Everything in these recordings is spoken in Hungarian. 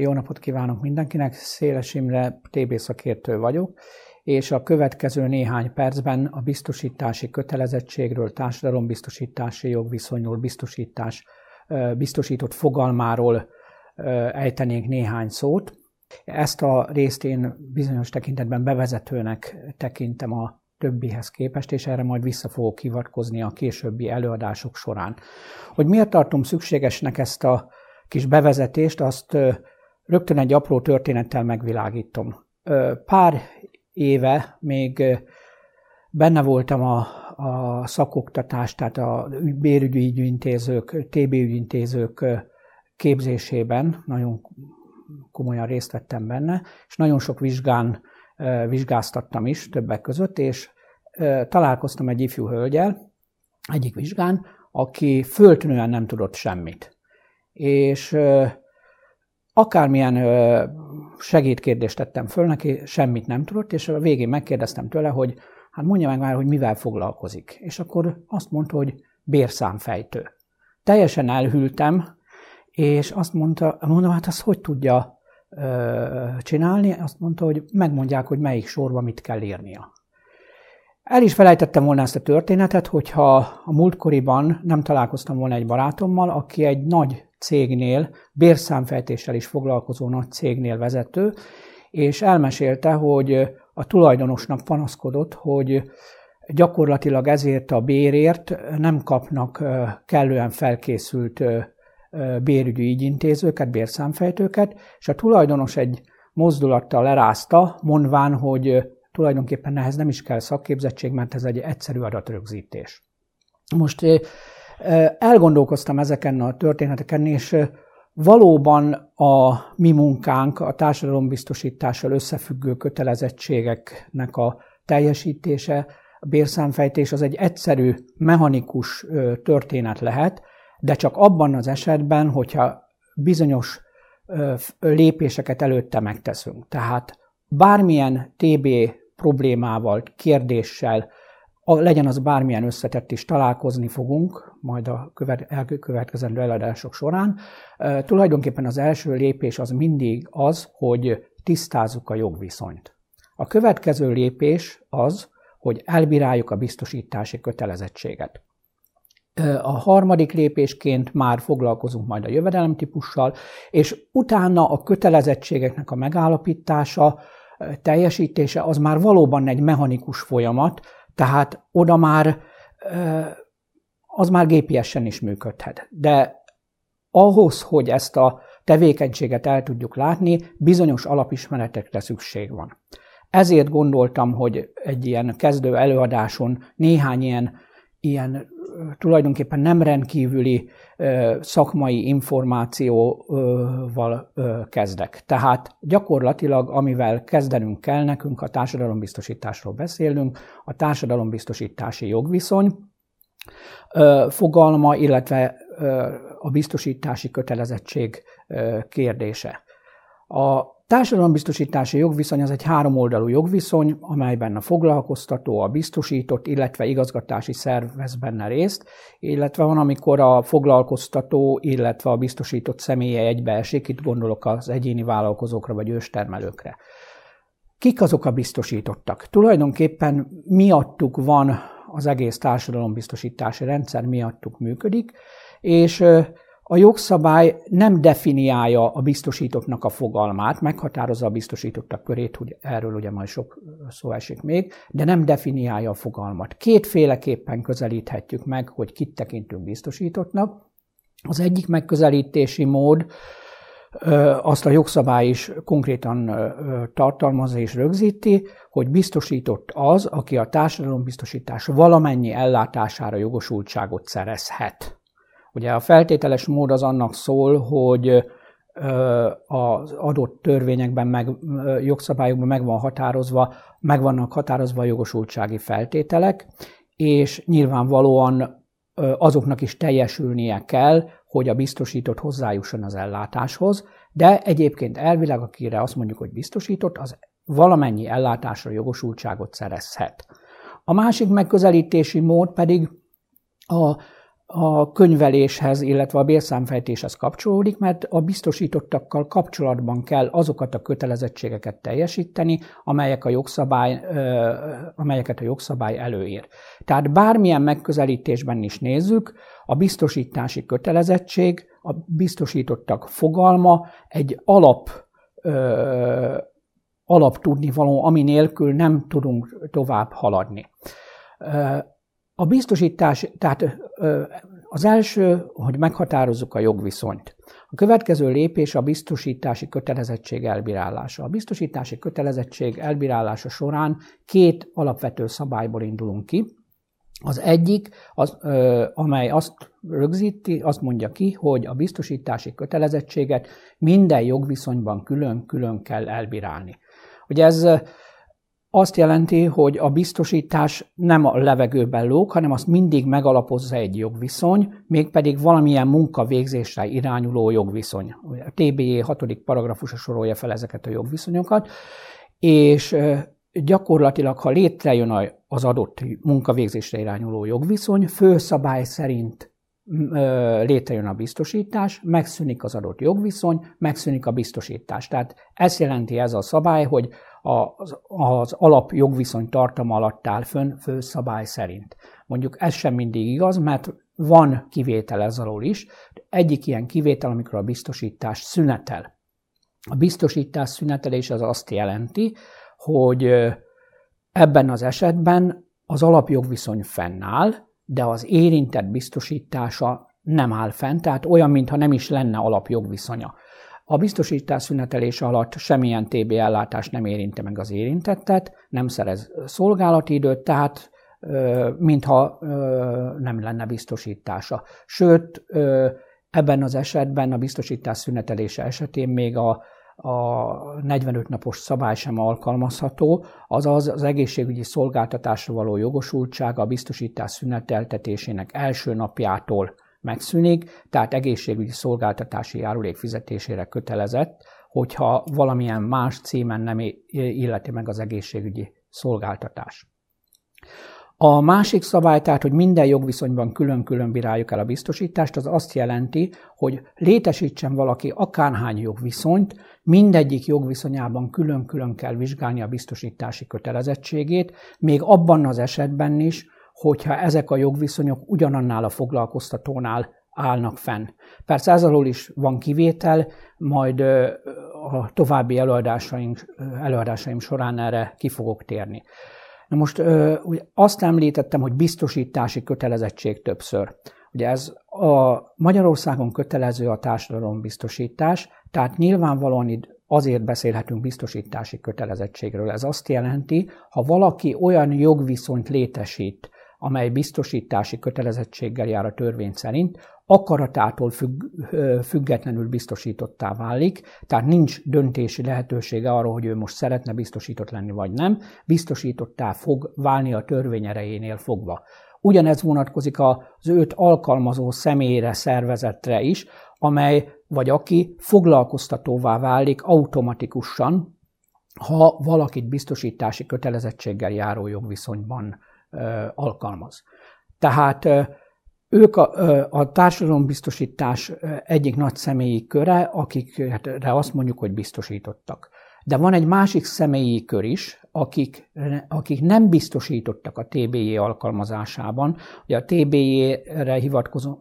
Jó napot kívánok mindenkinek, Széles Imre, TB szakértő vagyok, és a következő néhány percben a biztosítási kötelezettségről, társadalombiztosítási jogviszonyról, biztosítás, biztosított fogalmáról ejtenék néhány szót. Ezt a részt én bizonyos tekintetben bevezetőnek tekintem a többihez képest, és erre majd vissza fogok hivatkozni a későbbi előadások során. Hogy miért tartom szükségesnek ezt a kis bevezetést, azt rögtön egy apró történettel megvilágítom. Pár éve még benne voltam a, a szakoktatás, tehát a bérügyi ügyintézők, TB ügyintézők képzésében, nagyon komolyan részt vettem benne, és nagyon sok vizsgán vizsgáztattam is többek között, és találkoztam egy ifjú hölgyel, egyik vizsgán, aki föltűnően nem tudott semmit. És akármilyen segédkérdést tettem föl neki, semmit nem tudott, és a végén megkérdeztem tőle, hogy hát mondja meg már, hogy mivel foglalkozik. És akkor azt mondta, hogy bérszámfejtő. Teljesen elhűltem, és azt mondta, mondom, hát azt hogy tudja ö, csinálni? Azt mondta, hogy megmondják, hogy melyik sorba mit kell írnia. El is felejtettem volna ezt a történetet, hogyha a múltkoriban nem találkoztam volna egy barátommal, aki egy nagy cégnél, bérszámfejtéssel is foglalkozó nagy cégnél vezető, és elmesélte, hogy a tulajdonosnak panaszkodott, hogy gyakorlatilag ezért a bérért nem kapnak kellően felkészült bérügyi ügyintézőket, bérszámfejtőket, és a tulajdonos egy mozdulattal lerázta, mondván, hogy tulajdonképpen ehhez nem is kell szakképzettség, mert ez egy egyszerű adatrögzítés. Most elgondolkoztam ezeken a történeteken, és valóban a mi munkánk, a társadalombiztosítással összefüggő kötelezettségeknek a teljesítése, a bérszámfejtés az egy egyszerű, mechanikus történet lehet, de csak abban az esetben, hogyha bizonyos lépéseket előtte megteszünk. Tehát bármilyen TB problémával, kérdéssel, legyen az bármilyen összetett is, találkozni fogunk majd a elkövetkezendő eladások során. Tulajdonképpen az első lépés az mindig az, hogy tisztázzuk a jogviszonyt. A következő lépés az, hogy elbíráljuk a biztosítási kötelezettséget. A harmadik lépésként már foglalkozunk majd a jövedelemtípussal, és utána a kötelezettségeknek a megállapítása, teljesítése az már valóban egy mechanikus folyamat, tehát oda már az már gépiesen is működhet. De ahhoz, hogy ezt a tevékenységet el tudjuk látni, bizonyos alapismeretekre szükség van. Ezért gondoltam, hogy egy ilyen kezdő előadáson néhány ilyen, ilyen tulajdonképpen nem rendkívüli szakmai információval kezdek. Tehát gyakorlatilag, amivel kezdenünk kell nekünk, a társadalombiztosításról beszélünk, a társadalombiztosítási jogviszony fogalma, illetve a biztosítási kötelezettség kérdése. A Társadalombiztosítási jogviszony az egy háromoldalú jogviszony, amelyben a foglalkoztató, a biztosított, illetve igazgatási szerv vesz benne részt, illetve van, amikor a foglalkoztató, illetve a biztosított személye egybeesik, itt gondolok az egyéni vállalkozókra vagy őstermelőkre. Kik azok a biztosítottak? Tulajdonképpen miattuk van az egész társadalombiztosítási rendszer, miattuk működik, és a jogszabály nem definiálja a biztosítottnak a fogalmát, meghatározza a biztosítottak körét, hogy erről ugye majd sok szó esik még, de nem definiálja a fogalmat. Kétféleképpen közelíthetjük meg, hogy kit tekintünk biztosítottnak. Az egyik megközelítési mód, azt a jogszabály is konkrétan tartalmazza és rögzíti, hogy biztosított az, aki a társadalombiztosítás valamennyi ellátására jogosultságot szerezhet. Ugye a feltételes mód az annak szól, hogy az adott törvényekben, meg jogszabályokban meg van határozva, meg vannak határozva a jogosultsági feltételek, és nyilvánvalóan azoknak is teljesülnie kell, hogy a biztosított hozzájusson az ellátáshoz, de egyébként elvileg, akire azt mondjuk, hogy biztosított, az valamennyi ellátásra jogosultságot szerezhet. A másik megközelítési mód pedig a a könyveléshez, illetve a bérszámfejtéshez kapcsolódik, mert a biztosítottakkal kapcsolatban kell azokat a kötelezettségeket teljesíteni, amelyek a jogszabály, amelyeket a jogszabály előír. Tehát bármilyen megközelítésben is nézzük, a biztosítási kötelezettség, a biztosítottak fogalma egy alap alap tudnivaló, ami nélkül nem tudunk tovább haladni. A biztosítás, tehát az első, hogy meghatározzuk a jogviszonyt. A következő lépés a biztosítási kötelezettség elbírálása. A biztosítási kötelezettség elbírálása során két alapvető szabályból indulunk ki. Az egyik, az, amely azt rögzíti, azt mondja ki, hogy a biztosítási kötelezettséget minden jogviszonyban külön-külön kell elbírálni. Ugye ez azt jelenti, hogy a biztosítás nem a levegőben lóg, hanem azt mindig megalapozza egy jogviszony, mégpedig valamilyen munkavégzésre irányuló jogviszony. A TBJ 6. paragrafusa sorolja fel ezeket a jogviszonyokat, és gyakorlatilag, ha létrejön az adott munkavégzésre irányuló jogviszony, főszabály szerint létrejön a biztosítás, megszűnik az adott jogviszony, megszűnik a biztosítás. Tehát ezt jelenti ez a szabály, hogy az, az alap jogviszony tartama alatt áll fönn főszabály szerint. Mondjuk ez sem mindig igaz, mert van kivétel ez alól is. Egyik ilyen kivétel, amikor a biztosítás szünetel. A biztosítás szünetelés az azt jelenti, hogy ebben az esetben az alapjogviszony fennáll, de az érintett biztosítása nem áll fenn, tehát olyan, mintha nem is lenne alapjogviszonya. A biztosítás szünetelése alatt semmilyen TB ellátás nem érinte meg az érintettet, nem szerez szolgálati időt, tehát mintha nem lenne biztosítása. Sőt, ebben az esetben a biztosítás szünetelése esetén még a, a 45 napos szabály sem alkalmazható, azaz az egészségügyi szolgáltatásra való jogosultság a biztosítás szüneteltetésének első napjától megszűnik, tehát egészségügyi szolgáltatási járulék fizetésére kötelezett, hogyha valamilyen más címen nem illeti meg az egészségügyi szolgáltatás. A másik szabály, tehát, hogy minden jogviszonyban külön-külön bíráljuk el a biztosítást, az azt jelenti, hogy létesítsen valaki akárhány jogviszonyt, mindegyik jogviszonyában külön-külön kell vizsgálni a biztosítási kötelezettségét, még abban az esetben is, hogyha ezek a jogviszonyok ugyanannál a foglalkoztatónál állnak fenn. Persze ez alól is van kivétel, majd a további előadásaim, előadásaim során erre ki fogok térni. Na most azt említettem, hogy biztosítási kötelezettség többször. Ugye ez a Magyarországon kötelező a társadalombiztosítás, tehát nyilvánvalóan itt azért beszélhetünk biztosítási kötelezettségről. Ez azt jelenti, ha valaki olyan jogviszonyt létesít, amely biztosítási kötelezettséggel jár a törvény szerint, akaratától függ, függetlenül biztosítottá válik, tehát nincs döntési lehetősége arról, hogy ő most szeretne biztosított lenni vagy nem, biztosítottá fog válni a törvény erejénél fogva. Ugyanez vonatkozik az őt alkalmazó személyre, szervezetre is, amely vagy aki foglalkoztatóvá válik automatikusan, ha valakit biztosítási kötelezettséggel járó jogviszonyban alkalmaz. Tehát ők a, a társadalombiztosítás egyik nagy személyi köre, akikre azt mondjuk, hogy biztosítottak. De van egy másik személyi kör is, akik, akik nem biztosítottak a TBJ alkalmazásában. Ugye a TBJ-re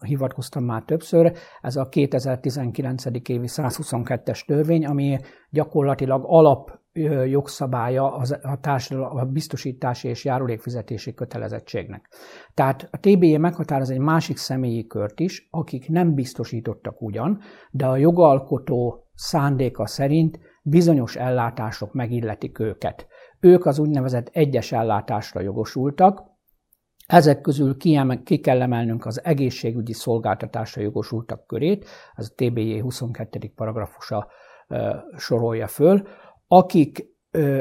hivatkoztam már többször, ez a 2019. évi 122-es törvény, ami gyakorlatilag alap jogszabálya az, a, társadalom, a biztosítási és járulékfizetési kötelezettségnek. Tehát a TBJ meghatároz egy másik személyi kört is, akik nem biztosítottak ugyan, de a jogalkotó szándéka szerint bizonyos ellátások megilletik őket. Ők az úgynevezett egyes ellátásra jogosultak, ezek közül ki kell emelnünk az egészségügyi szolgáltatásra jogosultak körét, ez a TBJ 22. paragrafusa sorolja föl, akik,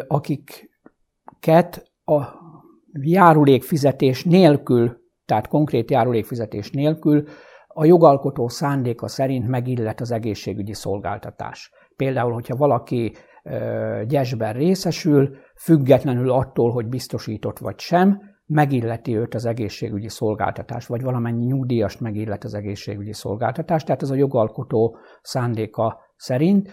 akiket a járulékfizetés nélkül, tehát konkrét járulékfizetés nélkül a jogalkotó szándéka szerint megillet az egészségügyi szolgáltatás. Például, hogyha valaki gyesben részesül, függetlenül attól, hogy biztosított vagy sem, megilleti őt az egészségügyi szolgáltatás, vagy valamennyi nyugdíjast megillet az egészségügyi szolgáltatás, tehát ez a jogalkotó szándéka szerint.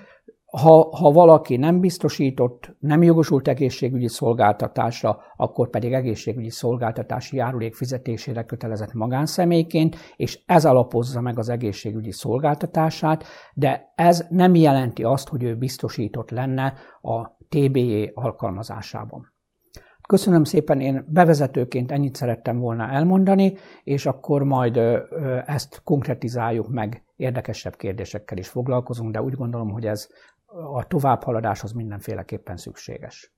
Ha, ha valaki nem biztosított, nem jogosult egészségügyi szolgáltatásra, akkor pedig egészségügyi szolgáltatási járulék fizetésére kötelezett magánszemélyként, és ez alapozza meg az egészségügyi szolgáltatását, de ez nem jelenti azt, hogy ő biztosított lenne a TBE alkalmazásában. Köszönöm szépen, én bevezetőként ennyit szerettem volna elmondani, és akkor majd ezt konkretizáljuk meg, érdekesebb kérdésekkel is foglalkozunk, de úgy gondolom, hogy ez a továbbhaladáshoz mindenféleképpen szükséges.